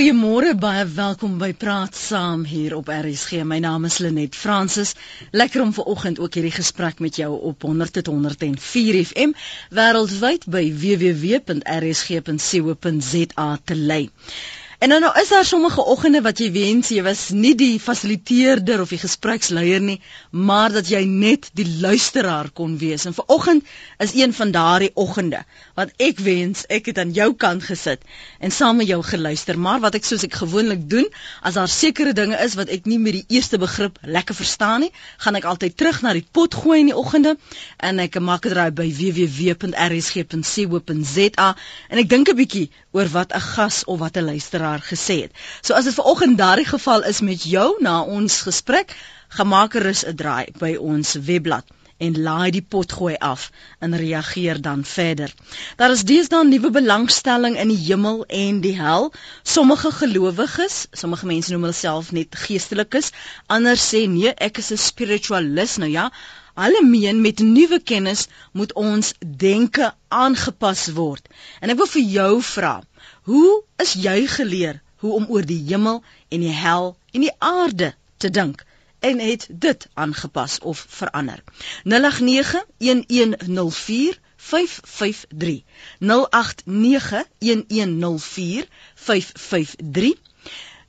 Goeiemôre, baie welkom by Praat Saam hier op RSG. My naam is Lenet Fransis. Lekker om ver oggend ook hierdie gesprek met jou op 100.104 FM wêreldwyd by www.rsg.co.za te lei. En dan nou is daar sommige oggende wat jy wens jy was nie die fasiliteerder of die gespreksleier nie, maar dat jy net die luisteraar kon wees. En vanoggend is een van daardie oggende wat ek wens ek het aan jou kant gesit en saam met jou geluister. Maar wat ek soos ek gewoonlik doen, as daar sekere dinge is wat ek nie met die eerste begrip lekker verstaan nie, gaan ek altyd terug na die pot gooi in die oggende en ek maak dit raai by www.rsg.co.za en ek dink 'n bietjie oor wat 'n gas of wat 'n luisteraar daar gesê het. So as dit ver oggend daardie geval is met jou na ons gesprek, gemaak gerus 'n draai by ons webblad en laai die pot gooi af en reageer dan verder. Daar is deesdae nuwe belangstelling in die hemel en die hel. Sommige gelowiges, sommige mense noem hulle self net geestelikes, ander sê nee, ek is 'n spiritualist nou ja. Hulle meen met nuwe kennis moet ons denke aangepas word. En ek wil vir jou vra, Hoe is jy geleer hoe om oor die hemel en die hel en die aarde te dink? En het dit aangepas of verander? 0891104553 0891104553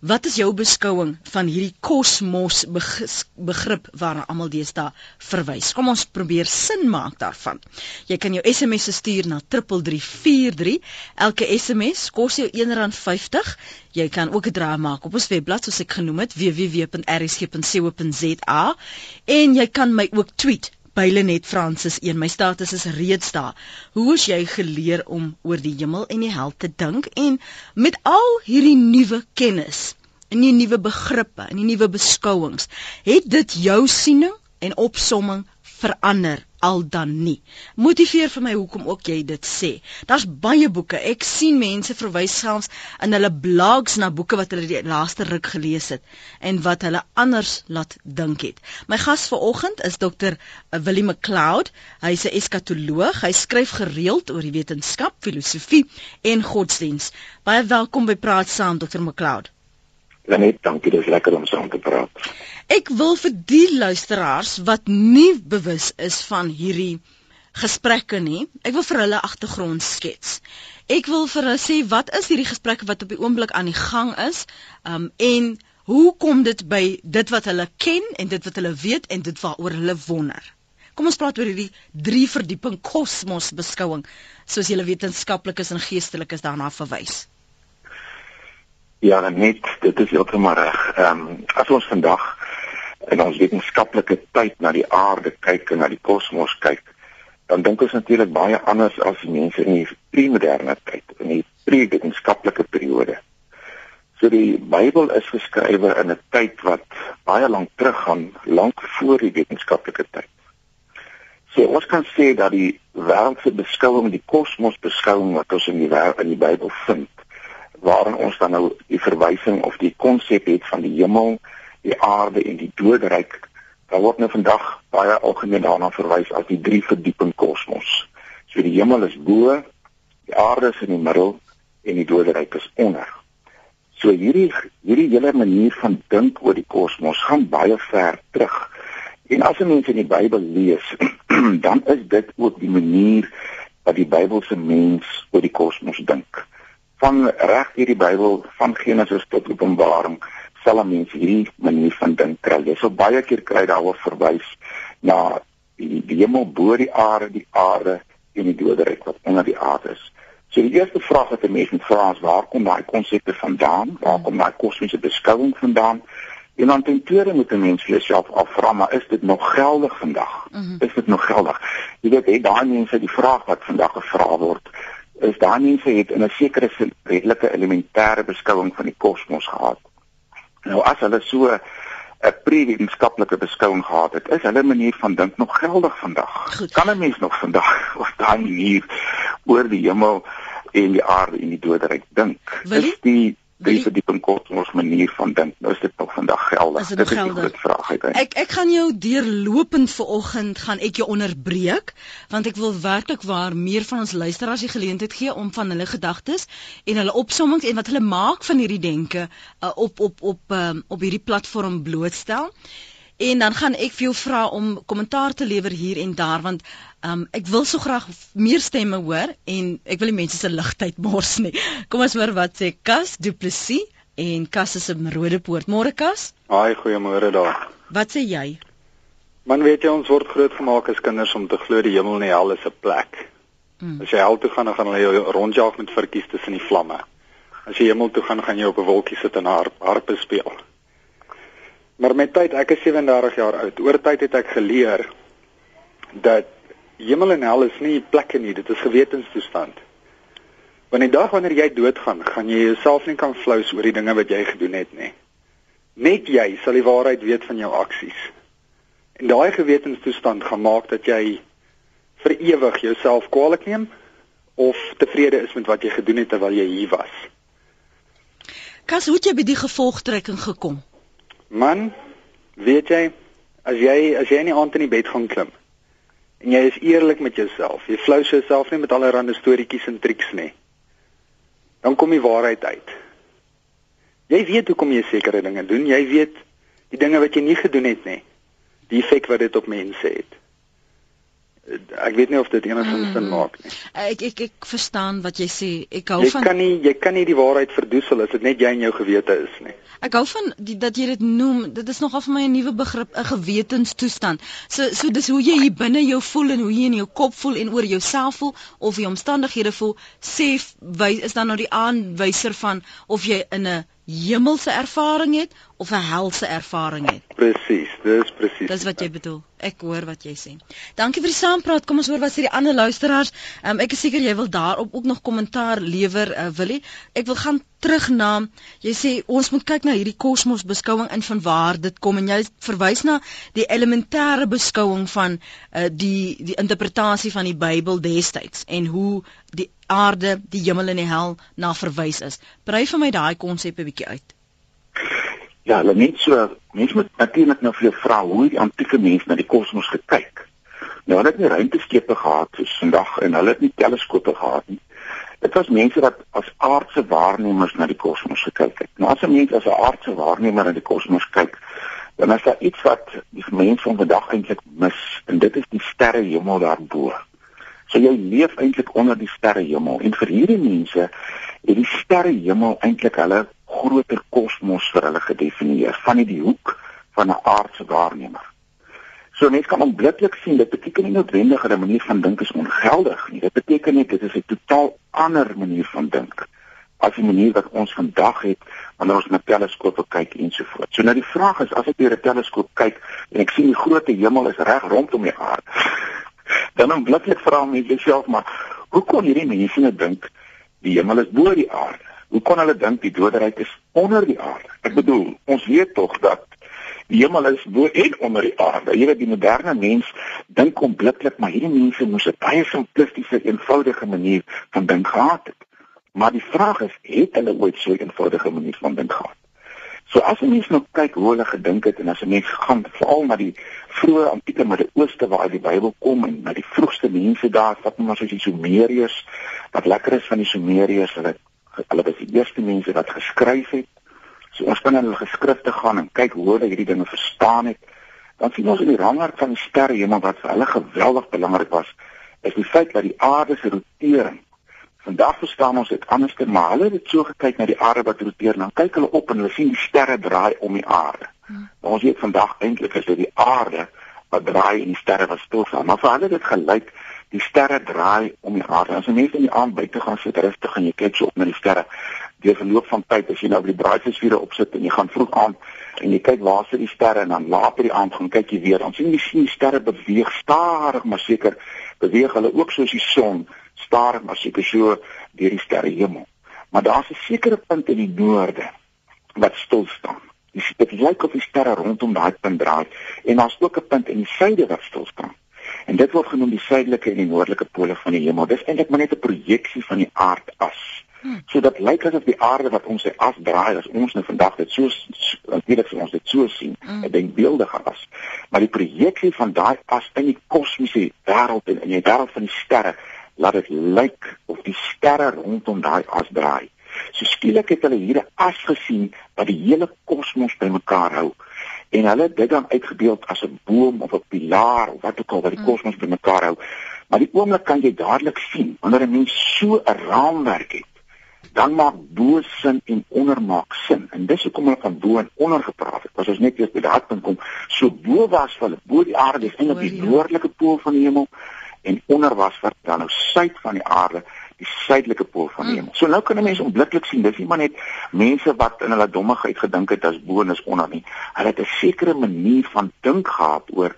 Wat is jou beskouing van hierdie kosmos begrip waarna almal deesdae verwys? Kom ons probeer sin maak daarvan. Jy kan jou SMS stuur na 3343. Elke SMS kos jou R1.50. Jy kan ook 'n draai maak op ons webblad soos ek genoem het www.rsg.co.za en jy kan my ook tweet Byle net Fransis 1 my status is reeds daar. Hoe is jy geleer om oor die hemel en die hel te dink en met al hierdie nuwe kennis en die nuwe begrippe en die nuwe beskouings, het dit jou siening en opsomming verander al dan nie. Motiveer vir my hoekom ook jy dit sê. Daar's baie boeke. Ek sien mense verwys selfs in hulle blogs na boeke wat hulle die laaste ruk gelees het en wat hulle anders laat dink het. My gas vanoggend is Dr. Willie McLeod. Hy's 'n eskatoloog. Hy skryf gereeld oor die wetenskap, filosofie en godsdiens. Baie welkom by Praat Saam Dr. McLeod. Lenet, dankie, dit is lekker om saam te praat. Ek wil vir die luisteraars wat nie bewus is van hierdie gesprekke nie, ek wil vir hulle agtergrond skets. Ek wil vir hulle sê wat is hierdie gesprekke wat op die oomblik aan die gang is, um en hoe kom dit by dit wat hulle ken en dit wat hulle weet en dit waaroor hulle wonder. Kom ons praat oor hierdie drie verdieping kosmos beskouing soos julle wetenskaplikes en geestelikes daarna verwys. Ja, net dit is heeltemal reg. Ehm um, as ons vandag in ons wetenskaplike tyd na die aarde kyk en na die kosmos kyk, dan dink ons natuurlik baie anders as mense in die pre-moderne tyd, in die pre-wetenskaplike periode. So die Bybel is geskrywe in 'n tyd wat baie lank teruggaan, lank voor die wetenskaplike tyd. So ons kan sê dat die wêreldse beskouing, die kosmos beskouing wat ons in die wêreld in die Bybel vind, waarin ons dan nou die verwysing of die konsep het van die hemel, die aarde en die doodryk. Daar word nou vandag baie algemeen daarna verwys as die drie verdieping kosmos. So die hemel is bo, die aarde is in die middel en die doodryk is onder. So hierdie hierdie hele manier van dink oor die kosmos gaan baie ver terug. En as 'n mens in die Bybel lees, dan is dit ook die manier wat die Bybelse mens oor die kosmos dink van reg hierdie Bybel van Genesis tot Openbaring sal mense hierdie manier van dink kry. Jy sal baie keer kry daaroor verwys na die, die hemel bo die aarde, die aarde en die doderyk wat onder die aarde is. So die eerste vraag wat 'n mens moet vra is waar kom daai konsepte vandaan? Waar kom daai kosmiese beskouing vandaan? En dan ten tweede moet 'n mens vir jouself afvra, maar is dit nog geldig vandag? Mm -hmm. Is dit nog geldig? Jy weet, hey, daai mense die vraag wat vandag gevra word, is daar mense het in 'n sekere redelike elementêre beskouing van die kosmos gehad. Nou as hulle so 'n pre-wetenskaplike beskouing gehad het, is hulle manier van dink nog geldig vandag. Goed. Kan 'n mens nog vandag op daai manier oor die hemel en die aarde en die doderyk dink? Is die die verdieping kosmos manier van dink. Nou is dit nog vandag geldig. Is dit, dit is 'n groot vraag uiteindelik. Ek ek gaan jou deurlopend vanoggend gaan ek jou onderbreek want ek wil werklik waar meer van ons luisteraars die geleentheid gee om van hulle gedagtes en hulle opsommings en wat hulle maak van hierdie denke uh, op op op um, op hierdie platform blootstel. En dan gaan ek vir jou vra om kommentaar te lewer hier en daar want Um ek wil so graag meer stemme hoor en ek wil die mense se ligtheid mors nie. Kom ons hoor wat sê Kas Du Plessis en Kas is 'n Rodepoort. Môre Kas? Haai, goeiemôre daar. Wat sê jy? Man weet jy ons word groot gemaak as kinders om te glo die hemel en die hel is 'n plek. Mm. As jy hel toe gaan, dan gaan hulle jou rondjaag met varkies tussen die vlamme. As jy hemel toe gaan, gaan jy op 'n wolkie sit en harp, harpe speel. Maar met tyd, ek is 37 jaar oud. Oor tyd het ek geleer dat hemel en hel is nie plekke nie, dit is gewetenstoestand. Want die dag wanneer jy doodgaan, gaan jy jouself nie kan flous oor die dinge wat jy gedoen het nie. Net jy sal die waarheid weet van jou aksies. En daai gewetenstoestand gaan maak dat jy vir ewig jouself kwaliek neem of tevrede is met wat jy gedoen het terwyl jy hier was. Kas, hoe het jy by die gevolgtrekking gekom? Man, weet jy, as jy as jy in die aand in die bed gaan klim en jy is eerlik met jouself. Jy flou jouself nie met allerlei storieetjies en triks nie. Dan kom die waarheid uit. Jy weet hoekom jy sekere dinge doen. Jy weet die dinge wat jy nie gedoen het nie. Die effek wat dit op mense het ek weet nie of dit enigsins mm. sin maak nie. Ek ek ek verstaan wat jy sê. Ek hou jy van Jy kan nie jy kan nie die waarheid verdoesel as dit net jy in jou gewete is nie. Ek hou van die, dat jy dit noem. Dit is nogal vir my 'n nuwe begrip, 'n gewetenstoestand. So so dis hoe jy hier binne jou voel en hoe jy in jou kop voel en oor jouself voel of jy omstandighede voel, sê wys is dan nou die aanwyser van of jy in 'n hemelse ervaring het of 'n helse ervaring het. Presies, dis presies. Dis wat jy bedoel. Ek hoor wat jy sê. Dankie vir die saampraat. Kom ons hoor wat sê die ander luisteraars. Um, ek is seker jy wil daarop ook nog kommentaar lewer, uh, Willie. Ek wil gaan terug na jy sê ons moet kyk na hierdie kosmos beskouing in van waar dit kom en jy verwys na die elementêre beskouing van uh, die die interpretasie van die Bybel destyds en hoe die aarde, die hemel en die hel na verwys is. Brei vir my daai konsep 'n bietjie uit. Ja, hulle net so, mense moet natuurlik nou vir jou vra hoe die antieke mense na die kosmos gekyk. Nou hulle het nie ruimteskepe gehad soos vandag en hulle het nie teleskope gehad nie. Dit was mense wat as aardse waarnemers na die kosmos gekyk het. Nou as 'n mens as 'n aardse waarnemer na die kosmos kyk, dan is daar iets wat die mense van vandag eintlik mis en dit is die sterrehemel daarbo. So jy leef eintlik onder die sterrehemel en vir hierdie mense het die sterrehemel eintlik hulle groter kosmos vir hulle gedefinieer van die hoek van 'n aardse waarnemer. So mense kan onmiddellik sien dit beteken nie noodwendig dat 'n manier van dink is ongeldig nie. Dit beteken net dit is 'n totaal ander manier van dink as die manier wat ons vandag het wanneer ons met teleskope kyk en so voort. So nou die vraag is as ek deur 'n teleskoop kyk en ek sien die groot hemel is reg rondom die aarde dan onmiddellik vra my jouself maar hoe kon hierdie mense nou dink die hemel is bo die aarde? Hoe kon hulle dink die doderyk is onder die aarde? Ek bedoel, ons weet tog dat die hemel is bo en onder die aarde. Jy weet die moderne mens dink onmiddellik maar hierdie mense moes 'n baie simplistiese, eenvoudige manier van dink gehad het. Maar die vraag is, het hulle ooit so 'n eenvoudige manier van dink gehad? So as 'n mens nou kyk hoe hulle gedink het en as 'n mens gaan veral na die vroeë antieke Midde-Ooste waar die Bybel kom en na die vroegste mense daar, wat nou maar soos die Sumeriërs, wat lekker is van die Sumeriërs, hulle hulle was die eerste mense wat geskryf het. So ons kan in hulle geskrifte gaan en kyk hoe hulle hierdie dinge verstaan het. Dan sien ons in die rangord van die sterre hemel wat vir hulle geweldig belangrik was, is die feit dat die aarde se rotering Vandag verstaan ons dit anders, maar hulle het so gekyk na die aarde wat roteer, dan kyk hulle op en hulle sien die sterre draai om die aarde. Hmm. Ons weet vandag eintlik is dit die aarde wat draai en die sterre wat stil staan. Maar vir hulle het dit gelyk die sterre draai om die aarde. As jy net in die aand buite gaan sit rustig en jy kyk so op na die sterre, deur verloop van tyd as jy nou by die braaivleisvuur opsit en jy gaan vroeg aan en jy kyk waar sit die sterre en dan later die aand gaan kyk jy weer, dan sien jy sien die sterre beweeg stadig maar seker beweeg hulle ook soos die son staar maar seker so deur die sterrehemel. Maar daar's 'n sekere punt in die noorde wat stil staan. Dit lyk of die sterre rondom daai punt draai en daar's ook 'n punt in die suide wat stil staan. En dit word genoem die suidelike en die noordelike pole van die hemel. Dis eintlik maar net 'n projeksie van die aardas Hmm. So dit lyk asof die aarde wat ons sy as draai as ons nou vandag dit so natuurlik vir ons dit so sien, hmm. 'n denkbeeldige as. Maar die projeksie van daai as in die kosmiese wêreld en in die wêreld van die sterre laat dit lyk of die sterre rondom daai as draai. So skielik het hulle hier 'n as gesien wat die hele kosmos bymekaar hou en hulle dit dan uitgebeeld as 'n boom of 'n pilaar of wat ook al wat die hmm. kosmos bymekaar hou. Maar die oomblik kan jy dadelik sien wanneer 'n mens so 'n raamwerk het, dan maak bo sin en onder maak sin. En dis hoekom hulle van bo en onder gepraat het. As ons net eers by daardie punt kom, so bo was hulle bo die aarde, dis eintlik die noordelike pool van die hemel en onder was wat dan nou suid van die aarde die suidelike pool van die hmm. hemel. So nou kan 'n mens onmiddellik sien dis nie maar net mense wat in hulle dommigheid gedink het as bo en is onder nie. Hulle het 'n sekere manier van dink gehad oor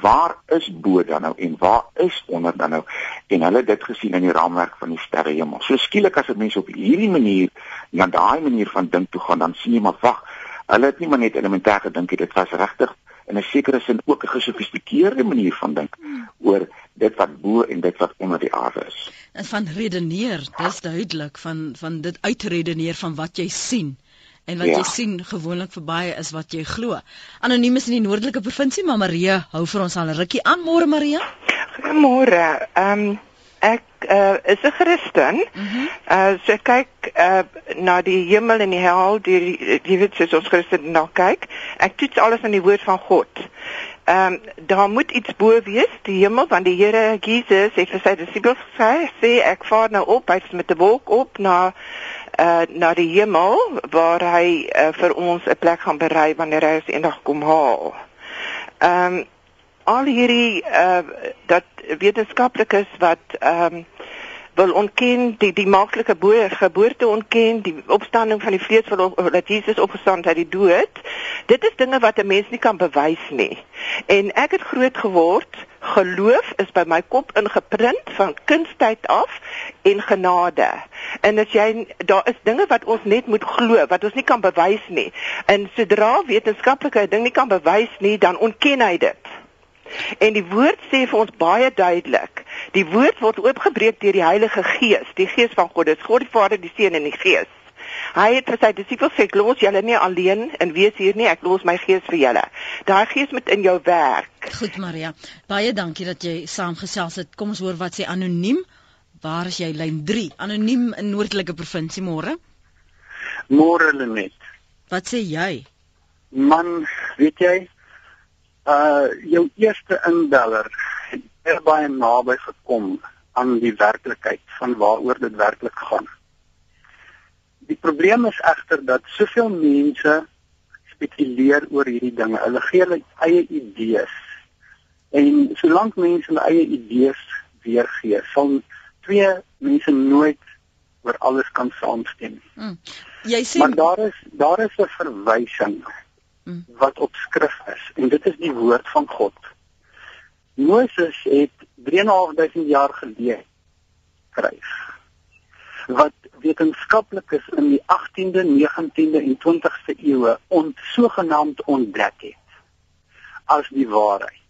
waar is bo dan nou en waar is onder dan nou en hulle het dit gesien in die raamwerk van die sterrehemel. So skielik as 'n mens op hierdie manier na daai manier van dink toe gaan, dan sien jy maar wag, hulle het nie maar net elementêr gedink dit was regtig in 'n sekere sin ook 'n gesofistikeerde manier van dink oor dit wat bo en dit wat onder die aarde is. En van redeneer, dis duidelik van van dit uitredeneer van wat jy sien. En wat ja. jy sien gewoonlik verby is wat jy glo. Anoniem is in die noordelike provinsie, maar Maria hou vir ons al 'n rukkie aan. Môre Maria. Goeiemôre. Ehm um, ek uh, is 'n Christen. Mm -hmm. uh, so kyk uh, na die hemel en die hel, die jy weet soos ons Christen na kyk. Ek toets alles aan die woord van God. Ehm um, daar moet iets bo wees, die hemel, want die Here Jesus het vir sy disippels gesê, sê ek vaar nou op, hy's met 'n wolk op na uh na die hemel waar hy uh, vir ons 'n plek gaan berei wanneer hy ons eendag kom haal. Ehm um, al hierdie uh dat wetenskaplikes wat ehm um, wil ontken die die maaklike geboorte ontken die opstanding van die vlees van dat Jesus opgestaan het uit die dood dit is dinge wat 'n mens nie kan bewys nie. En ek het groot geword geloof is by my kop ingeprint van kindstyd af en genade. En as jy daar is dinge wat ons net moet glo wat ons nie kan bewys nie. En sodra wetenskaplike ding nie kan bewys nie dan ontken hy dit En die woord sê vir ons baie duidelik, die woord word oopgebreek deur die Heilige Gees, die Gees van God, dis God die Vader, die Seun en die Gees. Hy het vir sy disippels sê, "Los julle nie alleen en wees hier nie, ek los my Gees vir julle." Daai Gees moet in jou werk. Goed Maria, baie dankie dat jy saamgesels het. Kom ons hoor wat sê anoniem. Waar is jy lyn 3? Anoniem in Noordelike provinsie môre. Môre Lenet. Wat sê jy? Man, weet jy, uh jou eerste inbeller het baie naby gekom aan die werklikheid van waaroor dit werklik gaan. Die probleem is egter dat soveel mense spekuleer oor hierdie dinge. Hulle gee hulle eie idees. En solank mense hulle eie idees weergee, sal twee mense nooit oor alles kan saamstem. Hmm. Jy sê Maar daar is daar is 'n verwysing. Wat op skrif is en dit is die woord van God. Moses het 3.500 jaar gelede skryf wat wetenskaplikes in die 18de, 19de en 20ste eeue ont sogenaamd ontdek het as die waarheid.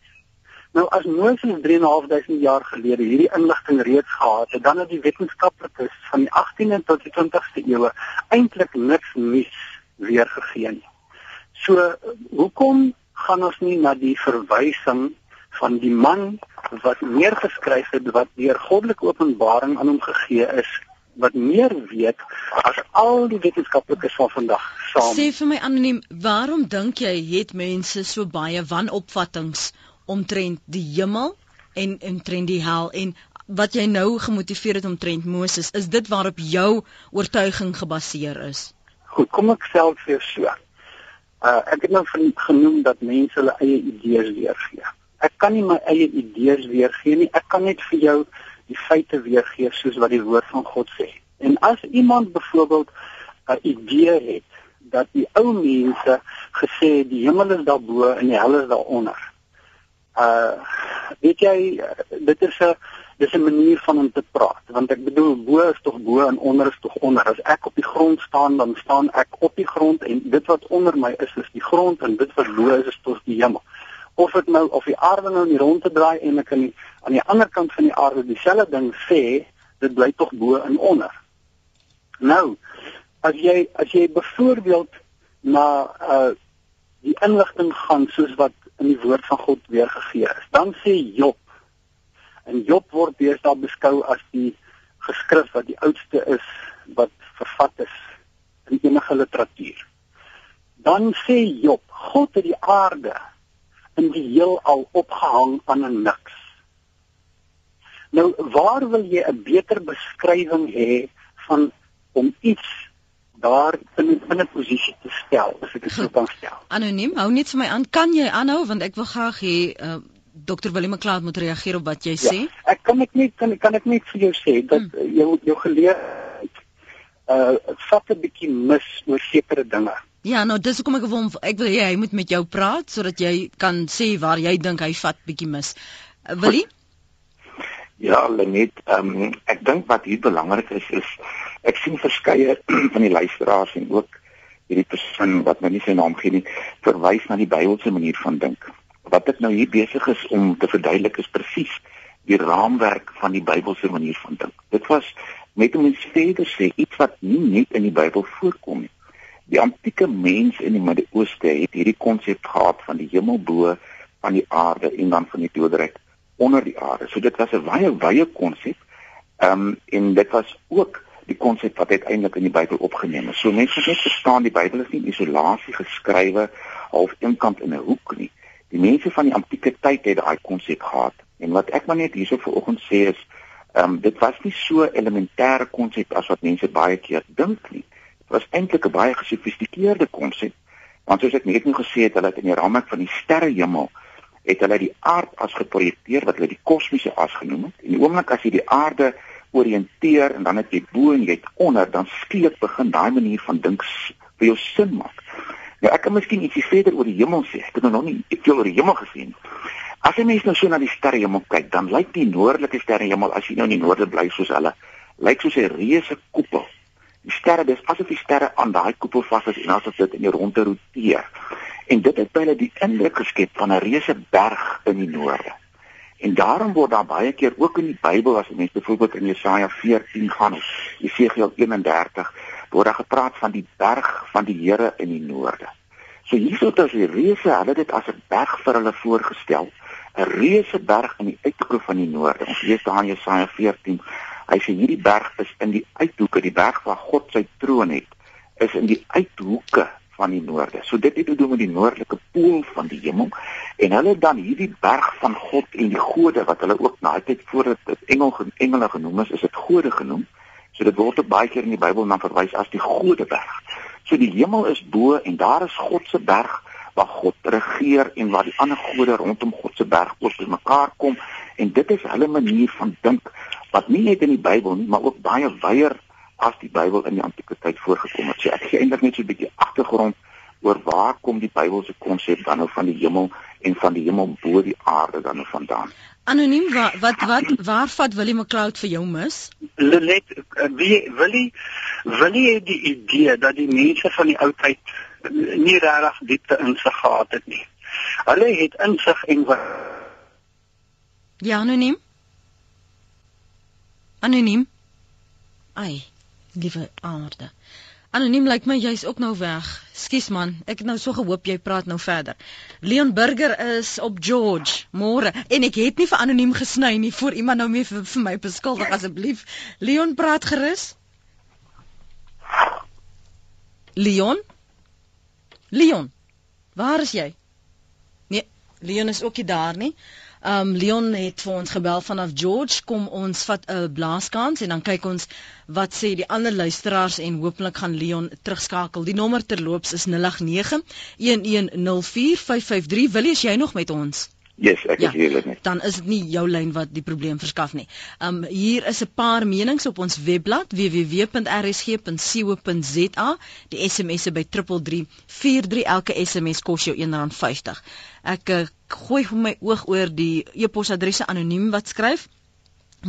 Nou as Moses 3.500 jaar gelede hierdie inligting reeds gehad het, dan het die wetenskaplikes van die 18de tot die 20ste eeue eintlik niks nuus weergegee nie. So hoekom gaan ons nie na die verwysing van die man wat neergeskryf het wat deur goddelike openbaring aan hom gegee is wat meer weet as al die wetenskaplikes van vandag saam. Sê vir my anoniem, waarom dink jy het mense so baie wanopvattinge omtrent die hemel en omtrent die hel en wat jy nou gemotiveer het omtrent Moses, is dit waarop jou oortuiging gebaseer is? Goed, kom ek self vir so. Uh ek het nou genoem dat mense hulle eie idees weergee. Ek kan nie my eie idees weergee nie. Ek kan net vir jou die feite weergee soos wat die woord van God sê. En as iemand byvoorbeeld 'n idee het dat die ou mense gesê het die hemel is daarbo en die hel is daaronder. Uh weet jy dit is 'n dis 'n manier van om te praat want ek bedoel bo is tog bo en onder is tog onder. As ek op die grond staan dan staan ek op die grond en dit wat onder my is is die grond en dit wat bo is is tog die hemel. Of dit nou of die aarde nou nie rond te draai en ek aan die aan die ander kant van die aarde dieselfde ding sê dit bly tog bo en onder. Nou, as jy as jy byvoorbeeld na uh die inligting gaan soos wat in die woord van God weergegee is, dan sê Job en Job word deesdae beskou as die geskrif wat die oudste is wat vervat is in enige literatuur. Dan sê Job, God het die aarde in die heelal opgehang aan 'n niks. Nou, waar wil jy 'n beter beskrywing hê van om iets daar in 'n posisie te stel, as ek dit sou kan stel? Anoniem, hou net vir my aan. Kan jy aanhou want ek wil graag hê uh, Dr. Willem McLeod moet reageer op wat jy ja, sê. Ek kan ek net kan, kan ek net vir jou sê dat hmm. jou jou geleer uh vat 'n bietjie mis oor sekere dinge. Ja, nou dis hoekom ek wil ek wil hê hy moet met jou praat sodat jy kan sê waar jy dink hy vat bietjie mis. Uh, wil jy? Ja, Lenet, um, ek dink wat hier belangrik is is ek sien verskeie van die luisteraars en ook hierdie persoon wat nou nie sy naam gee nie, verwys na die Bybelse manier van dink. Wat ek nou hier besig is om te verduidelik is presies die raamwerk van die Bybelse manier van dink. Dit was met om iets verder sê iets wat nie net in die Bybel voorkom nie. Die antieke mens in die Midde-Ooste het hierdie konsep gehad van die hemel bo, van die aarde en dan van die doderyk onder die aarde. So dit was 'n baie wye konsep. Ehm um, en dit was ook die konsep wat uiteindelik in die Bybel opgeneem is. So mense moet net verstaan die Bybel is nie in isolasie geskrywe half eenkant in 'n hoek nie. Die mense van die antieke tyd het daai konsep gehad. En wat ek maar net hierso vanoggend sê is Ehm um, dit was nie so elementêre konsep as wat mense baie keer dink nie. Dit was eintlik 'n baie gesofistikeerde konsep. Want soos ek net nou gesê het, hulle het in die raamwerk van die sterrehemel het hulle die aard as geprojekteer wat hulle die kosmiese as genoem het. En die oomblik as jy die aarde orienteer en dan het jy bo en jy het onder, dan skielik begin daai manier van dink vir jou sin maak. Nou ek kan miskien ietsie verder oor die hemel sê. Ek het nog nie ek het oor die hemel gesien. As jy mens nou so na die sterrehemel kyk, dan lyk die noordelike sterrehemel as jy nou in die noorde bly soos hulle, lyk soos 'n reuse koepel. Die sterre, dis asof die sterre aan daai koepel vas is en asof dit in die ronde roteer. En dit het baie die indruk geskep van 'n reuse berg in die noorde. En daarom word daar baie keer ook in die Bybel as jy mens byvoorbeeld in Jesaja 14 gaan, Jesegiel 31, word daar gepraat van die berg van die Here in die noorde. So hierso het as die reuse, hulle dit as 'n berg vir hulle voorgestel 'n reuse berg in die uithoeke van die noorde. Ons lees daar in Jesaja 14. Hy sê hierdie berg is in die uithoeke, die berg waar God sy troon het, is in die uithoeke van die noorde. So dit het te doen met die noordelike pool van die hemel en hulle dan hierdie berg van God en die gode wat hulle ook na tyd voordat dit engel engele genoem is, is dit gode genoem. So dit word ook baie keer in die Bybel na verwys as die godeberg. So die hemel is bo en daar is God se berg waar God regeer en waar die ander gode rondom God se berg oor mekaar kom en dit is hulle manier van dink wat nie net in die Bybel nie maar ook baie wyeer as die Bybel in die antieke tyd voorgekom het. So ek gee eintlik net so 'n bietjie agtergrond oor waar kom die Bybelse konsep dan nou van die hemel en van die hemel bo die aarde dan nou vandaan. Anoniem wat wat wat waar vat Willie McLeod vir jou mis? Lenet wie Willie Willie het die idee dat die mense van die ou tyd nie regtig diepte insig gehad het nie. Hulle het insig en wat Ja, anoniem. Anoniem. Ai, liewe aarde. Anoniem lyk my jy's ook nou weg. Skus man, ek het nou so gehoop jy praat nou verder. Leon Burger is op George. Môre en ek het nie vir anoniem gesny nie voor iemand nou meer vir, vir my beskuldig asseblief. Leon praat gerus. Leon? Leon, waar is jy? Nee, Leon is ook nie daar nie. Um Leon het vir ons gebel vanaf George, kom ons vat 'n blaaskans en dan kyk ons wat sê die ander luisteraars en hopelik gaan Leon terugskakel. Die nommer terloops is 089 1104 553. Wil jy jy nog met ons? Yes, ek ja, is hier net. Dan is dit nie jou lyn wat die probleem verskaf nie. Um hier is 'n paar menings op ons webblad www.rsg.co.za. Die SMS'e by 3343 elke SMS kos jou R1.50. Ek uh, gooi my oog oor die e-posadresse anoniem wat skryf.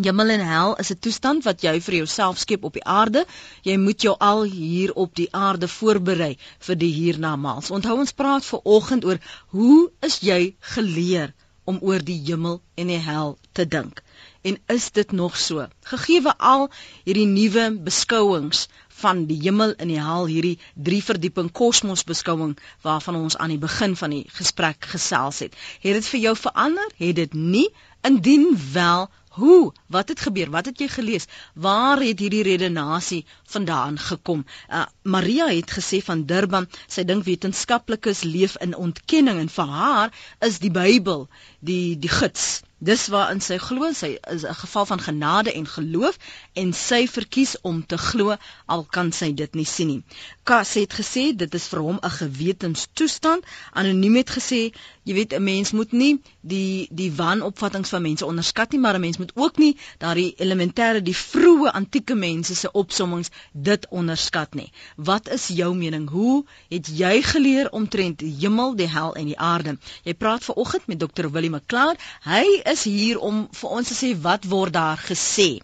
Hemel en hel is 'n toestand wat jy vir jouself skep op die aarde. Jy moet jou al hier op die aarde voorberei vir die hiernamaals. Onthou ons praat ver oggend oor hoe is jy geleer om oor die hemel en die hel te dink? En is dit nog so? Gegeewe al hierdie nuwe beskouings van die hemel en die hel hierdie drie verdieping kosmosbeskouing waarvan ons aan die begin van die gesprek gesels het. Het dit vir jou verander? Het dit nie? Indien wel, hoe? Wat het gebeur? Wat het jy gelees? Waar het hierdie redenasie vandaan gekom? Uh, Maria het gesê van Durban, sy dink wetenskaplikes leef in ontkenning en vir haar is die Bybel die die gids Dis waarin sy glo, sy is 'n geval van genade en geloof en sy verkies om te glo al kan sy dit nie sien nie. Kas het gesê dit is vir hom 'n gewetenstoestand. Anoniem het gesê, jy weet 'n mens moet nie die die wanopvattinge van mense onderskat nie, maar 'n mens moet ook nie daardie elementêre die vroeë antieke mense se opsommings dit onderskat nie. Wat is jou mening? Hoe het jy geleer omtrent die hemel, die hel en die aarde? Jy praat ver oggend met Dr. Willie McCloud. Hy is hier om vir ons te sê wat word daar gesê.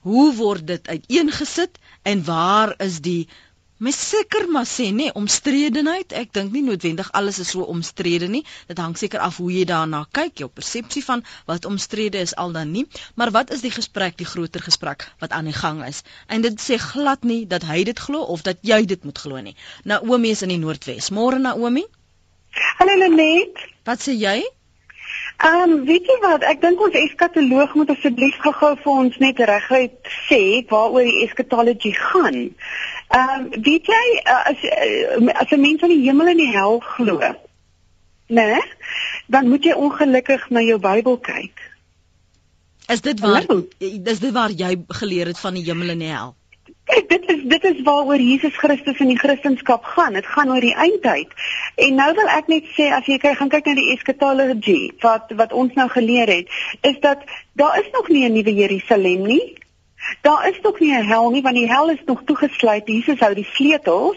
Hoe word dit uiteengesit en waar is die Mes seker maar sê nê, nee, omstredenheid. Ek dink nie noodwendig alles is so omstrede nie. Dit hang seker af hoe jy daarna kyk, jou persepsie van wat omstrede is al dan nie. Maar wat is die gesprek, die groter gesprek wat aan die gang is? En dit sê glad nie dat hy dit glo of dat jy dit moet glo nie. Naomi is in die Noordwes. Môre Naomi? Hallo Lenet. Wat sê jy? Ehm um, weet jy wat, ek dink ons eskatoloog moet asseblief gou-gou vir ons net reguit sê waaroor die eskatologie gaan. Ehm um, weet jy as as 'n mens aan die hemel en die hel glo, né? Nee, dan moet jy ongelukkig na jou Bybel kyk. Is dit waar? Is dit waar jy geleer het van die hemel en die hel? Kyk, dit is dit is waaroor Jesus Christus in die Christendom gaan. Dit gaan oor die eindtyd. En nou wil ek net sê as jy kyk gaan kyk na die eskatologie wat wat ons nou geleer het, is dat daar is nog nie 'n nuwe Jerusalem nie. Daar is nog nie 'n hel nie want die hel is nog toegesluit. Jesus hou die sleutels.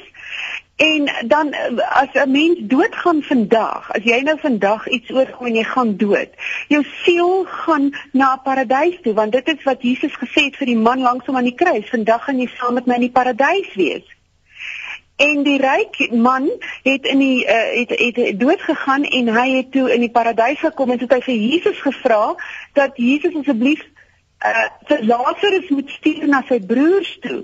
En dan as 'n mens doodgaan vandag, as jy nou vandag iets oorgooi en jy gaan dood, jou siel gaan na paradys toe want dit is wat Jesus gesê het vir die man langs hom aan die kruis, vandag gaan jy saam met my in die paradys wees. En die ryk man het in die uh, het het dood gegaan en hy het toe in die paradys gekom en het hy vir Jesus gevra dat Jesus asseblief uh vir Lazarus moet stuur na sy broers toe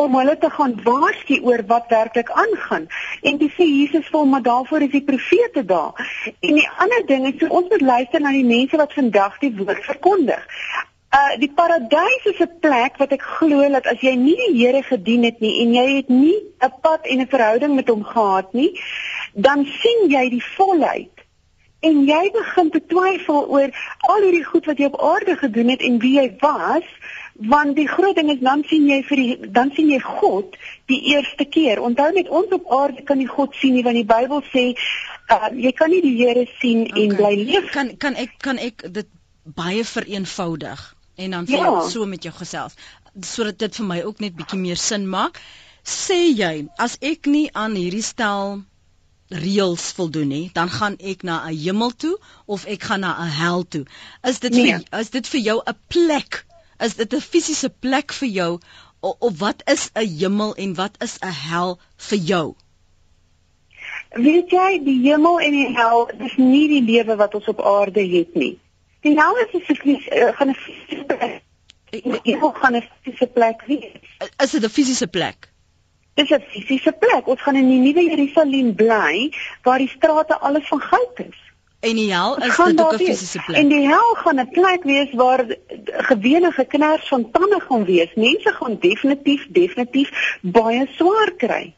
om hulle te gaan waarsku oor wat werklik aangaan. En dis sê Jesus vir hom, maar daarvoor is die profete daar. En die ander ding is so ons moet luister na die mense wat vandag die woord verkondig. Uh die paradys is 'n plek wat ek glo dat as jy nie die Here gedien het nie en jy het nie 'n pad en 'n verhouding met hom gehad nie, dan sien jy die volheid en jy begin te twyfel oor al hierdie goed wat jy op aarde gedoen het en wie jy was want die groot ding is dan sien jy vir die dan sien jy God die eerste keer onthou net ons op aarde kan nie God sien nie want die Bybel sê uh, jy kan nie die Here sien okay. en bly leef kan kan ek kan ek dit baie vereenvoudig en dan vir ja. so met jou gesels sodat dit vir my ook net bietjie meer sin maak sê jy as ek nie aan hierdie stel reëls voldoen nie, dan gaan ek na 'n hemel toe of ek gaan na 'n hel toe. Is dit nee. vir is dit vir jou 'n plek? Is dit 'n fisiese plek vir jou of, of wat is 'n hemel en wat is 'n hel vir jou? Weet jy, die hemel en die hel is nie die lewe wat ons op aarde het nie. Die hel is 'n fisiese gaan 'n fisiese plek. Ek gaan 'n fisiese plek wees. Is dit 'n fisiese plek? Dis 'n fisiese plek. Ons gaan in die nuwe Jerusalem bly waar die strate alles van goud is. En die hel is dit ook 'n fisiese plek. En die hel gaan 'n plek wees waar gewene geknars van tande gaan wees. Mense gaan definitief definitief baie swaar kry.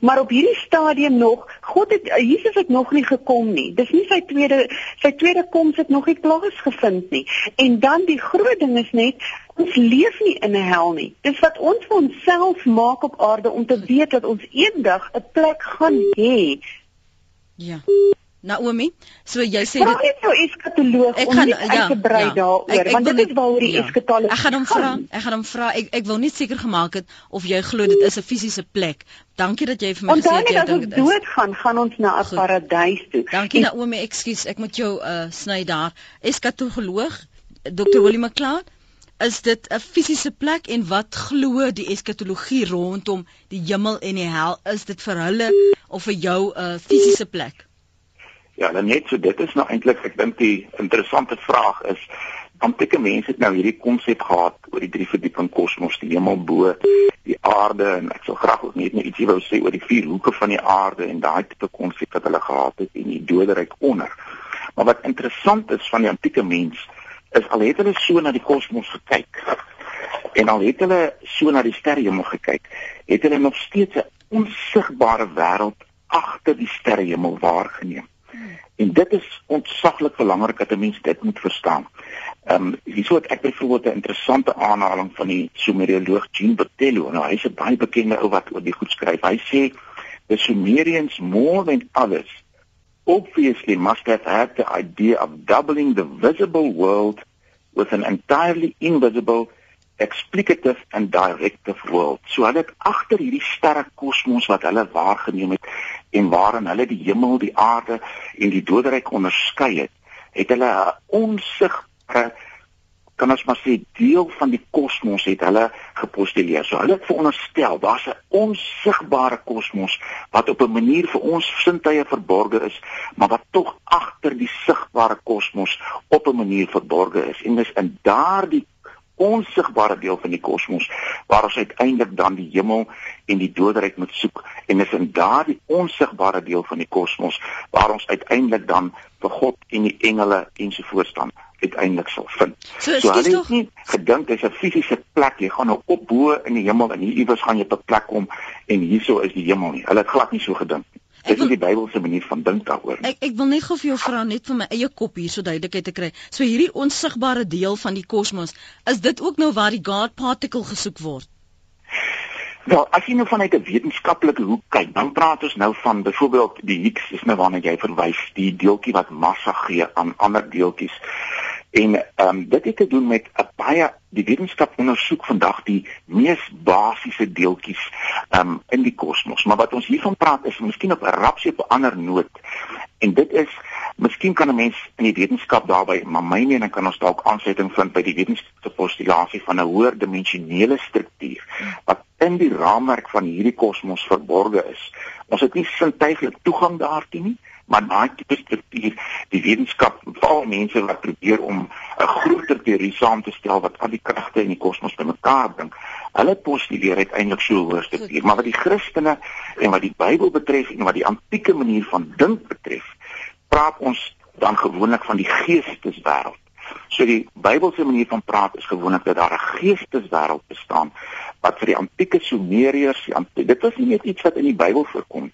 Maar op hierdie stadium nog, God het Jesus het nog nie gekom nie. Dis nie sy tweede sy tweede koms het nog nie plaasgevind nie. En dan die groot ding is net ons leef nie in 'n hel nie. Dis wat ons vir onsself maak op aarde om te weet dat ons eendag 'n plek gaan hê. Ja. Naomi, so jy sê dit is nou eskatoloog om gaan, ja, te brei ja, daaroor, ek, ek want dit is waaroor die ja, eskatologie Ek gaan hom vra, ek gaan hom vra. Ek ek wil net seker gemaak het of jy glo dit is 'n fisiese plek. Dankie dat jy vir my gesê het jy dink dit is. Ons dood gaan, gaan ons na 'n paradys toe. Dankie Naomi, ekskuus, ek moet jou uh sny daar. Eskatoloog Dr. Willie McCloud is dit 'n fisiese plek en wat glo die eskatologie rondom die hemel en die hel is dit vir hulle of vir jou 'n uh, fisiese plek Ja, dan net so dit is nou eintlik ek dink die interessante vraag is antieke mense het nou hierdie konsep gehad oor die drie verdieping kosmos, die hemel bo die aarde en ek sal graag ook net net ietsie wou sê oor die vier hoeke van die aarde en daai tipe konsep wat hulle gehad het en die doderyk onder. Maar wat interessant is van die antieke mens is al het hulle so na die kosmos gekyk en al het hulle so na die sterrehemel gekyk, het hulle nog steeds 'n onsigbare wêreld agter die sterrehemel waargeneem. En dit is ontsaglik belangrik dat 'n mens dit moet verstaan. Ehm um, hierso het ek byvoorbeeld 'n interessante aanhaling van die Sumerioloog Jean Bertello. Nou hy's 'n baie bekende ou wat oor die goed skryf. Hy sê the Sumerians more than others obviously must have had the idea of doubling the visible world with an entirely invisible explicative and directive world. So hulle het agter hierdie sterre kosmos wat hulle waargeneem het en waarin hulle die hemel, die aarde en die doderyk onderskei het, het hulle 'n onsigbare kan ons maar sê deel van die kosmos het hulle gepostuleer. So hulle het veronderstel daar's 'n onsigbare kosmos wat op 'n manier vir ons sintuie verborge is, maar wat tog agter die sigbare kosmos op 'n manier verborge is. En dis in daardie onsigbare deel van die kosmos waar ons uiteindelik dan die hemel en die doderyk moet soek en is in daardie onsigbare deel van die kosmos waar ons uiteindelik dan vir God en die engele ensovoorts dan uiteindelik sal vind. So, so hulle het nie gedink dis 'n fisiese plek jy gaan nou op bo in die hemel en hier iewers gaan jy op 'n plek kom en hierso is die hemel nie. Hulle het glad nie so gedink nie. Dit is die Bybelse manier van dink daaroor. Ek ek wil net gou vir jou vra net vir my eie kop hier so duidelikheid te kry. So hierdie onsigbare deel van die kosmos, is dit ook nou waar die God particle gesoek word? Nou, as jy nou vanuit 'n wetenskaplike hoek kyk, dan praat ons nou van byvoorbeeld die Higgs, is nou waarna jy verwys, die deeltjie wat massa gee aan ander deeltjies. En ehm um, dit het te doen met 'n baie die wetenskap ondersoek vandag die mees basiese deeltjies ehm um, in die kosmos. Maar wat ons hiervan praat is miskien op 'n rapsie op 'n ander noot. En dit is miskien kan 'n mens in die wetenskap daarby, maar my mening kan ons dalk aansluiting vind by die wetenskaplike postulasie van 'n hoër dimensionele struktuur wat in die raamwerk van hierdie kosmos verborge is. Ons het nie sintuiglik toegang daartoe nie maar daai tipe struktuur die wetenskap veral mense wat probeer om 'n groter teorie saam te stel wat al die kragte in die kosmos bymekaar bring hulle postuleer uiteindelik so 'n hoë struktuur maar wat die Christene en wat die Bybel betref en wat die antieke manier van dink betref praat ons dan gewoonlik van die geesteswêreld So die Bybelse manier van praat is gewoonlik dat daar 'n geesteswêreld bestaan wat vir die antieke Sumeriërs, dit was nie net iets wat in die Bybel voorkom nie.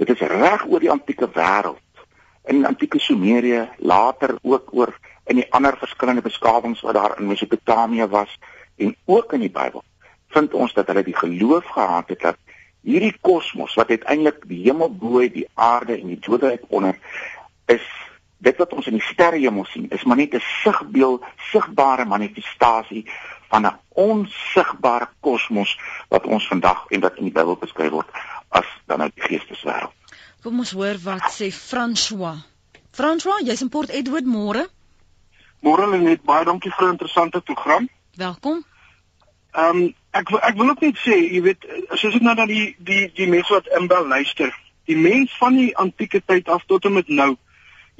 Dit is reg oor die antieke wêreld. In antieke Sumerië, later ook oor in die ander verskillende beskawings wat daar in Mesopotamië was en ook in die Bybel vind ons dat hulle die geloof gehad het dat hierdie kosmos wat uiteindelik die hemel bo, die aarde en die doderyk onder is dit wat ons in die sterrehemel sien is maar net 'n sigbeeld, sigbare manifestasie van 'n onsigbare kosmos wat ons vandag en wat in die Bybel beskryf word as dan uit die geesteswêreld. Kom ons hoor wat sê François. François, jy's in Port Edward môre? Môre net baie dankie vir 'n interessante program. Welkom. Ehm um, ek ek wil ook net sê, jy weet, as jy nou na die die die mense wat inbel luister, die mens van die antieke tyd af tot en met nou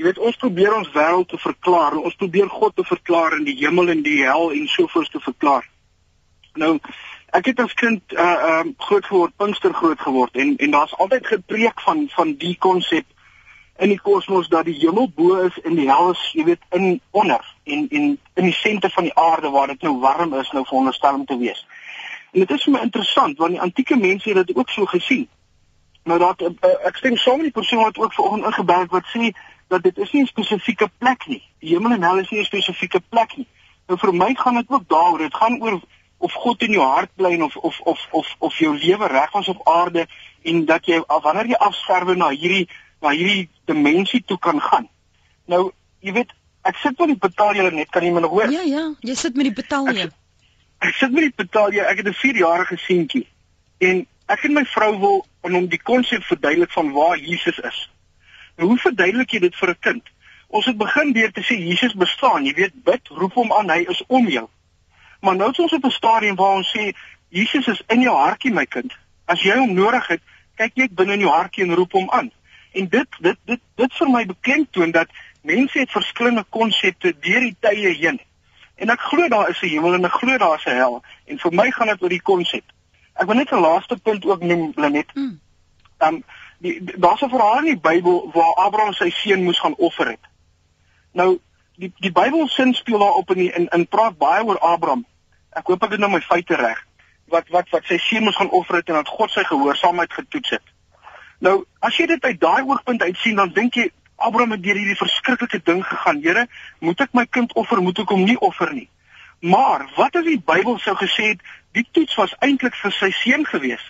Jy weet ons probeer ons wêreld te verklaar, ons probeer God te verklaar in die hemel en die hel en sovoorts te verklaar. Nou ek het as kind uh um uh, groot geword, Pinkster groot geword en en daar's altyd gepreek van van die konsep in die kosmos dat die hemel bo is en die hel is, jy weet, in onder en en in die senter van die aarde waar dit nou warm is nou veronderstel om te wees. En dit is vir my interessant want die antieke mense het dit ook so gesien. Nou dat uh, ek stem saam met die persoon wat ook vanoggend ingebel het wat sê dat dit is nie 'n spesifieke plek nie. Die hemel en hel is nie 'n spesifieke plek nie. Nou vir my gaan dit ook daaroor. Dit gaan oor of God in jou hart bly of of of of of jou lewe reg was op aarde en dat jy wanneer jy afsterwe na hierdie na hierdie dimensie toe kan gaan. Nou, jy weet, ek sit met die betalje net, kan jy my nog hoor? Ja, ja, jy sit met die betalje. Ek, ek sit met die betalje. Ek het 'n 4-jarige seentjie en ek en my vrou wil aan hom die konsep verduidelik van waar Jesus is. Nou, hoe verduidelik jy dit vir 'n kind? Ons het begin deur te sê Jesus bestaan. Jy weet, bid, roep hom aan, hy is om jou. Maar nou is ons op 'n stadium waar ons sê Jesus is in jou hartjie, my kind. As jy hom nodig het, kyk net binne in jou hartjie en roep hom aan. En dit dit dit dit vir my beklemtoon dat mense het verskillende konsepte deur die tye heen. En ek glo daar is 'n hemel en ek glo daar is 'n hel en vir my gaan dit oor die konsep. Ek wil net 'n laaste punt ook noem, Lenet. Mm. Um daar's 'n verhaal in die Bybel waar Abraham sy seun moes gaan offer het. Nou die die Bybel sin speel daarop in die, in in praat baie oor Abraham. Ek hoop ek het nou my feite reg. Wat wat wat sy seun moes gaan offer het en dat God sy gehoorsaamheid getoets het. Nou, as jy dit uit daai oogpunt uit sien, dan dink jy Abraham het deur hierdie verskriklike ding gegaan. Here, moet ek my kind offer, moet ek hom nie offer nie? Maar wat as die Bybel sou gesê het die toets was eintlik vir sy seun gewees?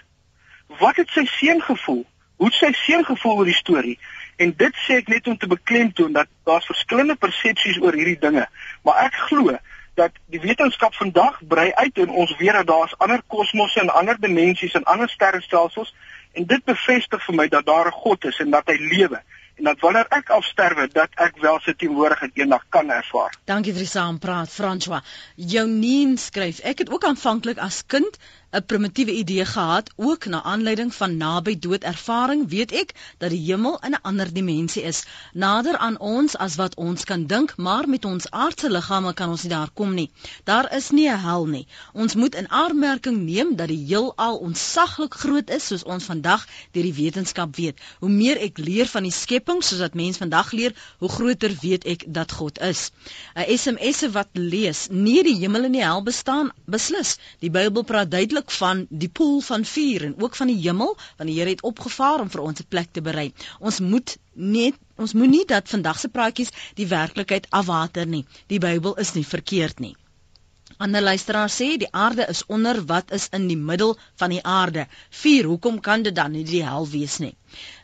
Wat het sy seun gevoel? Hoe het sy seun gevoel oor die storie? En dit sê ek net om te beklemtoon dat daar verskillende persepsies oor hierdie dinge, maar ek glo dat die wetenskap vandag brei uit en ons weet dat daar's ander kosmosse en ander dimensies en ander sterrestelsels en dit bevestig vir my dat daar 'n God is en dat hy lewe en dat wanneer ek afsterwe dat ek wel sy teenwoordigheid eendag kan ervaar. Dankie vir die saampraat François. Jounien skryf: Ek het ook aanvanklik as kind 'n primitiewe idee gehad ook na aanleiding van naby dood ervaring weet ek dat die hemel in 'n ander dimensie is. Nader aan ons as wat ons kan dink maar met ons aardse liggame kan ons nie daar kom nie. Daar is nie 'n hel nie. Ons moet in aanmerking neem dat die heelal onsaglik groot is soos ons vandag deur die wetenskap weet. Hoe meer ek leer van die skepping soos wat mens vandag leer hoe groter weet ek dat God is. 'n SMS wat lees nie die hemel en die hel bestaan beslis. Die Bybel praat duidelik natuurlik van die poel van vuur en ook van die hemel want die Here het opgevaar om vir ons 'n plek te berei. Ons moet net ons moenie dat vandag se praatjies die werklikheid afwater nie. Die Bybel is nie verkeerd nie. Ander luisteraar sê die aarde is onder wat is in die middel van die aarde. Vuur, hoekom kan dit dan nie die hel wees nie?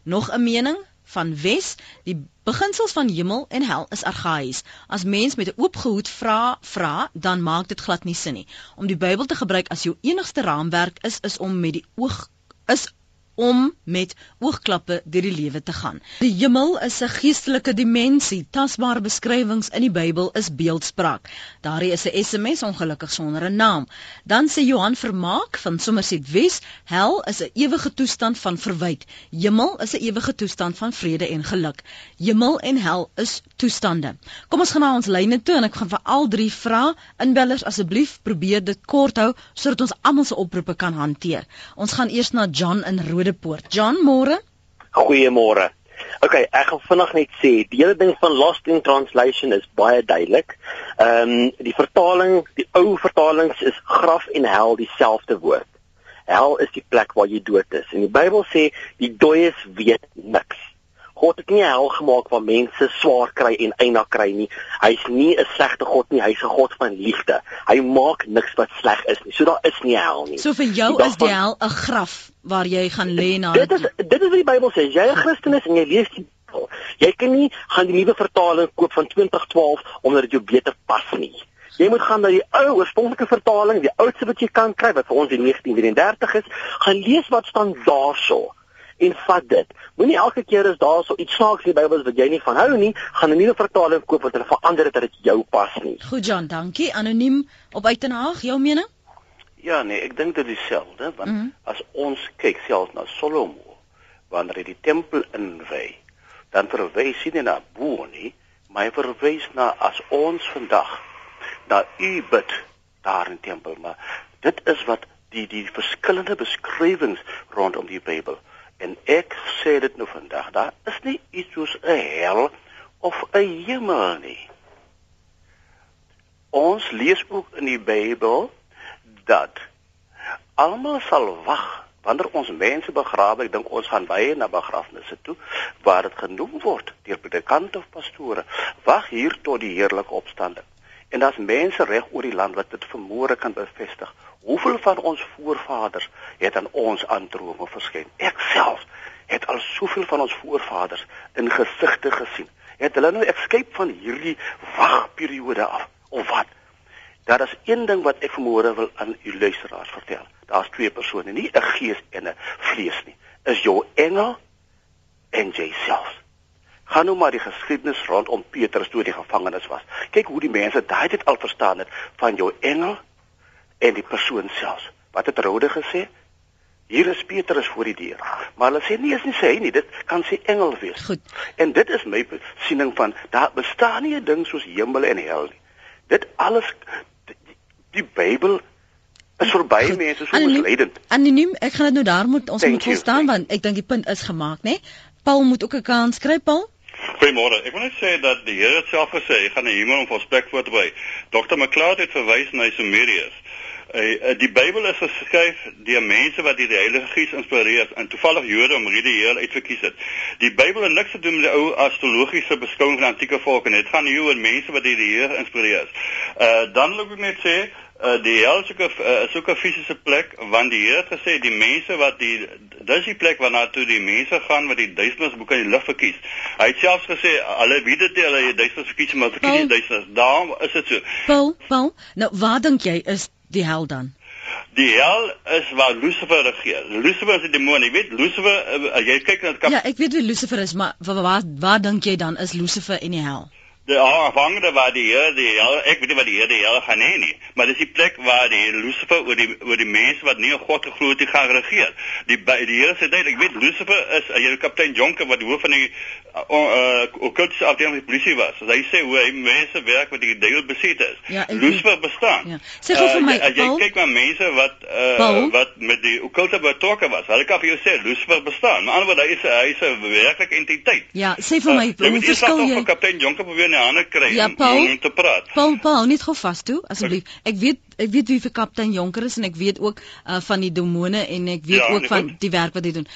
Nog 'n mening van Wes, die beginsels van hemel en hel is argaïs. As mens met 'n oop gehoed vra vra, dan maak dit glad nie sin nie. Om die Bybel te gebruik as jou enigste raamwerk is is om met die oog is om met oogklappe deur die lewe te gaan. Die hemel is 'n geestelike dimensie. Tasbare beskrywings in die Bybel is beeldspraak. Daardie is 'n SMS ongelukkig sonder 'n naam. Dan sê Johan Vermaak van Somerset Wes, hel is 'n ewige toestand van verwyd. Hemel is 'n ewige toestand van vrede en geluk. Hemel en hel is toestande. Kom ons gaan na ons lyne toe en ek gaan vir al drie vra inbellers asseblief probeer dit kort hou sodat ons almal se oproepe kan hanteer. Ons gaan eers na John in Rode Rodepoort. John, môre? Goeiemôre. OK, ek gaan vinnig net sê, die hele ding van lost in translation is baie duidelik. Ehm um, die vertaling, die ou vertalings is graf en hel dieselfde woord. Hel is die plek waar jy dood is. En die Bybel sê die dooies weet niks. God het nie hel gemaak waar mense swaar kry en eina kry nie. Hy's nie 'n slegte God nie, hy's 'n God van liefde. Hy maak niks wat sleg is nie. So daar is nie hel nie. So vir jou die is die hel 'n graf waar jy gaan lê na Dit is dit is wat die Bybel sê. Jy 'n Christen is en jy lees die Bybel. Jy kan nie gaan die nuwe vertaling koop van 2012 omdat dit jou beter pas nie. Jy moet gaan na die ou oorspronklike vertaling, die oudste wat jy kan kry wat vir ons in 1933 is. Gaan lees wat staan daarso en vat dit. Moenie elke keer as daar so iets snaaks in die Bybel is wat jy nie van hou nie, gaan 'n nuwe vertaling koop wat hulle verander het dat dit jou pas nie. Goed Jan, dankie. Anoniem op Uitenhaag, jou mening? Ja nee, ek dink dit is dieselfde want mm -hmm. as ons kyk self na Salomo wanneer hy die tempel inwy, dan verwys hy nie na bo nie, maar hy verwys na as ons vandag na u bid daar in tempel, maar dit is wat die die verskillende beskrywings rondom die Bybel En ek sê dit nou vandag, daar is nie iets soos 'n hel of 'n hemel nie. Ons lees ook in die Bybel dat almal sal wag wanneer ons mense begrawe, ek dink ons gaan baie na begrafnisse toe waar dit genoem word deur predikante of pastore, wag hier tot die heerlike opstanding. En daar's mense reg oor die land wat dit vermoere kan bevestig. Hoeveel van ons voorvaders het aan ons aantrome verskyn? Ek self het al soveel van ons voorvaders in gesigte gesien. Het hulle nou escape van hierdie wagperiode af of wat? Daar is een ding wat ek vermoere wil aan u luisteraars vertel. Daar's twee persone, nie 'n gees en 'n vlees nie. Is jou engel en jouself. Gaan nou maar die geskiedenis rondom Petrus toe die gevangenis was. Kyk hoe die mense daai dit al verstaan het van jou engel en die persoon self. Wat het Rode gesê? Hier is Petrus voor die deur. Maar hulle sê nie is nie sê nie, dit kan sy engel wees. Goed. En dit is my siening van daar bestaan nie 'n ding soos hemel en hel nie. Dit alles die, die Bybel is vir baie Goed. mense so misleidend. Anoniem, ek gaan dit nou daar moet ons Thank moet verstaan want ek dink die punt is gemaak, né? Paul moet ook 'n kans kry, Paul. Goeiemôre. Ek wil net sê dat die Here self gesê, hy gaan 'n hemel om volspek voortbrei. Dr. McLeod het verwys na Sumerius. Uh, die Bybel is geskryf deur mense wat die Heilige Gees inspireer en toevallig Jode om hierdie Here uitverkies het. Die Bybel het niks te doen met die ou astrologiese beskouing van antieke volke nie. Dit gaan hier oor mense wat die Here inspireer. Uh dan wil ek net sê uh, die hel is ook 'n uh, is ook 'n fisiese plek want die Here het gesê die mense wat die dis die plek waarna toe die mense gaan wat die duisternisboek in die lig verkies. Hy het selfs gesê hulle weet dit hulle die duisternis verkies maar verkies die duisternis. Daarom is dit so. Paul, Paul, nou wat dink jy is die hel dan? Die hel is waar Lucifer regeer. Lucifer is die demoon. Jy weet Lucifer uh, jy kyk na Ja, ek weet wie Lucifer is, maar wat, wat dink jy dan is Lucifer in die hel? die afhangende waar die Here die hel, ek weet nie wat die Here die hel gaan hê nie, maar dis die plek waar die Lucifer oor die oor die mense wat nie in God geglo het, gaan regeer. Die die Here sê dit, ek weet Lucifer is 'n uh, kaptein Jonker wat hoof van die uh okkultiese uh, afdeling van die polisie was. Hy sê hoe hy mense werk wat die duiwel besit is. Ja, Lucifer bestaan. Ja. Sê gou vir my, uh, jy kyk na mense wat uh wat met die okkulte betrokke was. Hulle kan vir jou sê Lucifer bestaan. Maar anderswoorde hy is hy is 'n werklike entiteit. Ja, sê vir my, uh, hoe verskil jy? Kaptein Jonker probeer die hande kry ja, Paul, om te praat. Paul, Paul, net gou vas toe asseblief. Ek weet ek weet wie vir kaptein Jonker is en ek weet ook uh, van die demone en ek weet ja, ook van goed. die werk wat hy doen.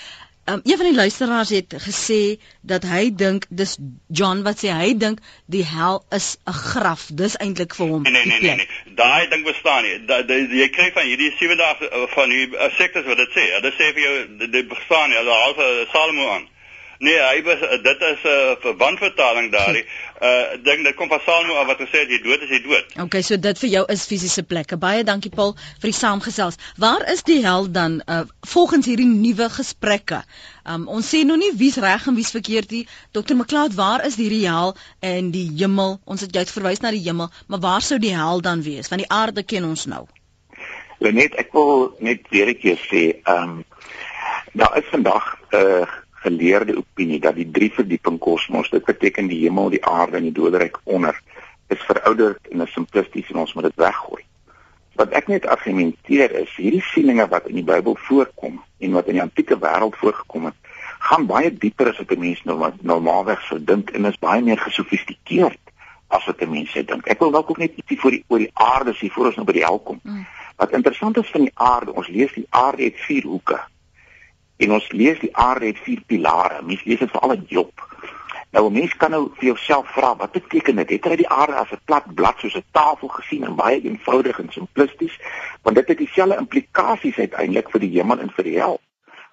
Um, een van die luisteraars het gesê dat hy dink dis John wat sê hy dink die hel is 'n graf. Dis eintlik vir hom. Nee nee nee nee. nee. Daai ding bestaan nie. Da, da, jy kry van hierdie sewe dae uh, van die uh, sektes wat dit sê. Dit sê vir jou dit bestaan nie. Hulle haal Salomo aan. Nee, hy was dit is 'n uh, verbandvertaling daardie. Uh ding dit kom van Psalm af wat gesê het jy dood is jy dood. Okay, so dit vir jou is fisiese plekke. Baie dankie Paul vir die saamgesels. Waar is die hel dan uh volgens hierdie nuwe gesprekke? Um ons sê nog nie wie's reg en wie's verkeerd nie. Dr. McLeod, waar is die hel en die hemel? Ons het het verwys na die hemel, maar waar sou die hel dan wees? Want die aarde ken ons nou. Lenet, ek wil net weer 'n keer sê, um daar is vandag 'n uh, geleerde opinie dat die drie verdieping kosmos, dit beteken die hemel, die aarde en die doderyk onder, is verouderd en is simplisties en ons moet dit weggooi. Wat ek net argumenteer is hierdie sieninge wat in die Bybel voorkom en wat in die antieke wêreld voorgekom het, gaan baie dieper as wat 'n mens wat normaalweg sou dink en is baie meer gesofistikeerd as wat 'n mens sê dink. Ek wil dalk ook net ietsie voor die oor die aarde sê voor ons nou by die hel kom. Mm. Wat interessant is van die aarde, ons lees die aarde het vier hoeke. En ons lees die aarde het vier pilare. Mens lees dit veral in Job. Nou 'n mens kan nou vir jouself vra, wat beteken dit? Het hy die aarde as 'n plat blad soos 'n tafel gesien en baie eenvoudig en simplisties? Want dit het dieselfde implikasies uiteindelik vir die hemel en vir die hel.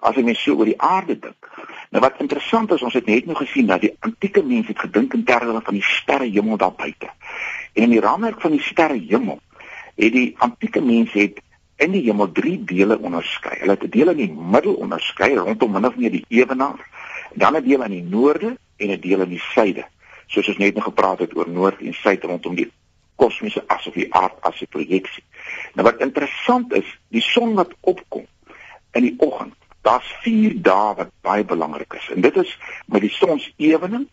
As jy mens so oor die aarde dink. Nou wat interessant is, ons het net nou gesien dat die antieke mense het gedink in terme van die sterre hemel daar buite. En in die raamwerk van die sterre hemel het die antieke mense het in die hemel drie dele onderskei. Hulle het 'n deel in die middel onderskei rondom min of meer die ewenaar, dan 'n deel aan die noorde en 'n deel aan die suide. Soos ons net nou gepraat het oor noord en suid rondom die kosmiese as of die aard as 'n projeksie. Nou wat interessant is, die son wat opkom in die oggend. Daar's 4 dae wat baie belangrik is. En dit is met die sonsewening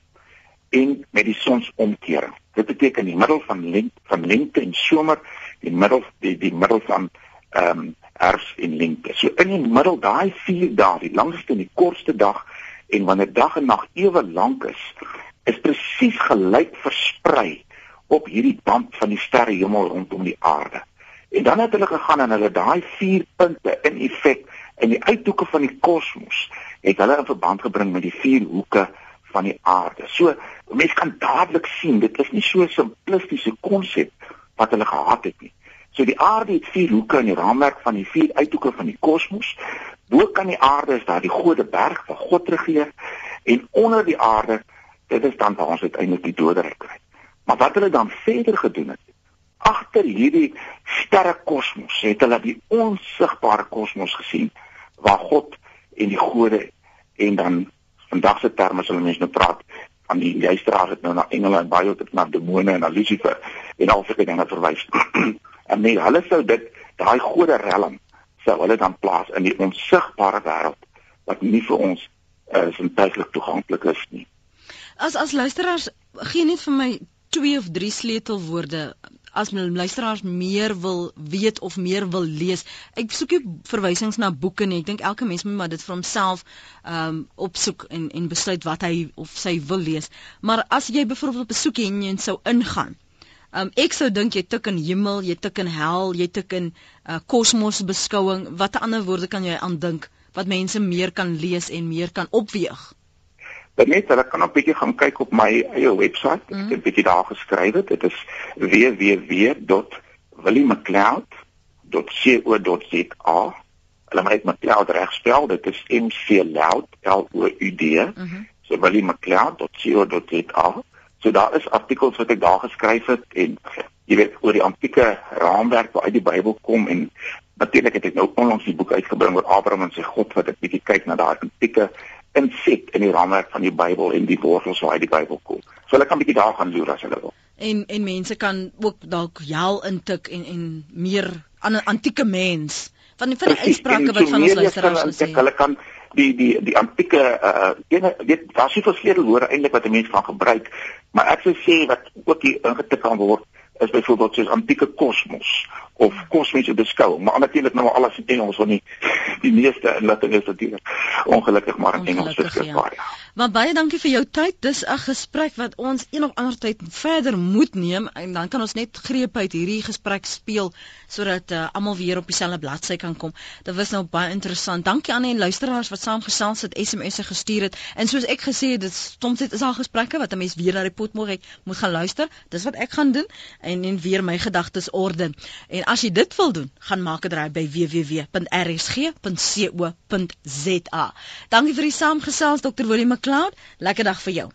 en met die sonsomkering. Dit beteken die middel van lente van lente en somer, die middel die die middel van ehm um, herfs en lente. So in die middel daai 4 dae, die langste en die kortste dag en wanneer dag en nag ewe lank is, is presies gelyk versprei op hierdie band van die sterrehemel rondom die aarde. En dan het hulle gegaan en hulle daai 4 punte in effek in die uithoeke van die kosmos het hulle in verband gebring met die vier hoeke van die aarde. So mense kan dadelik sien dit is nie so 'n simplistiese konsep wat hulle gehad het nie. So die aarde het vier hoeke in die raamwerk van die vier uithoeke van die kosmos. Bo kan die aarde is daar die Gode berg waar God regeer en onder die aarde dit is dan waar ons uiteindelik die doderyk kry. Maar wat hulle dan verder gedoen het agter hierdie sterre kosmos het hulle die onsigbare kosmos gesien waar God en die gode en dan vandag se terme sal mense nou praat van die luisteraars het nou na engele en baie tot na demone en na Lucifer en al sulke dinge verwys. En nee, hulle sou dit daai gode realm sou hulle dan plaas in die onsigbare wêreld wat nie vir ons uh, sintuiglik toeganklik is nie. As as luisteraars gee net vir my twee of drie sleutelwoorde as my luisteraars meer wil weet of meer wil lees. Ek soek nie verwysings na boeke nie. Ek dink elke mens moet maar dit vir homself ehm um, opsoek en en besluit wat hy of sy wil lees. Maar as jy byvoorbeeld op 'n soekie en jy sou ingaan Um, ek sou dink jy tik in hemel, jy tik in hel, jy tik in uh, kosmos beskouing. Watter ander woorde kan jy aandink wat mense meer kan lees en meer kan opweeg? Dit net hulle kan 'n bietjie gaan kyk op my eie webwerf. Ek het 'n bietjie daar geskryf. Dit is www.williemcloud.co.za. Hulle moet McLeod reg spel. Dit is M C Loud L O U D. Mm -hmm. So williemcloud.co.za. So daar is artikels wat ek daar geskryf het en jy weet oor die antieke raamwerk waaruit die Bybel kom en natuurlik het ek nou onlangs die boek uitgebring oor Abraham en sy God wat ek bietjie kyk na daai antieke inset in die raamwerk van die Bybel en die wortels waar uit die Bybel kom. So hulle kan bietjie daar gaan loer as hulle wil. En en mense kan ook dalk hel intik en en meer aan 'n antieke mens van die van die uitsprake wat van ons luisteraars sê. Hulle kan die die die antieke uh ene weet daar's soveel sleutelwoorde eintlik wat 'n mens van gebruik, maar ek sou sê wat ook hier ingetik kan word is byvoorbeeld soos antieke kosmos of kosmiese beskouing, maar natuurlik nou alles in Engels want nie die meeste inligting is natuurlik ongelukkig maar in Engels beskikbaar. Ja. Maar baie dankie vir jou tyd. Dis 'n gesprek wat ons een of ander tyd verder moet neem en dan kan ons net greep uit hierdie gesprek speel sodat uh, almal weer op dieselfde bladsy kan kom. Dit was nou baie interessant. Dankie aan die luisteraars wat saamgesels het, SMS'e gestuur het. En soos ek gesê het, dit soms dit is al gesprekke wat 'n mens weer na die potmorg moet gaan luister. Dis wat ek gaan doen en en weer my gedagtes orde. En as jy dit wil doen, gaan maak 'n draai by www.rsg.co.za. Dankie vir die saamgesels Dr. Willem McLeod. Lekker dag vir jou.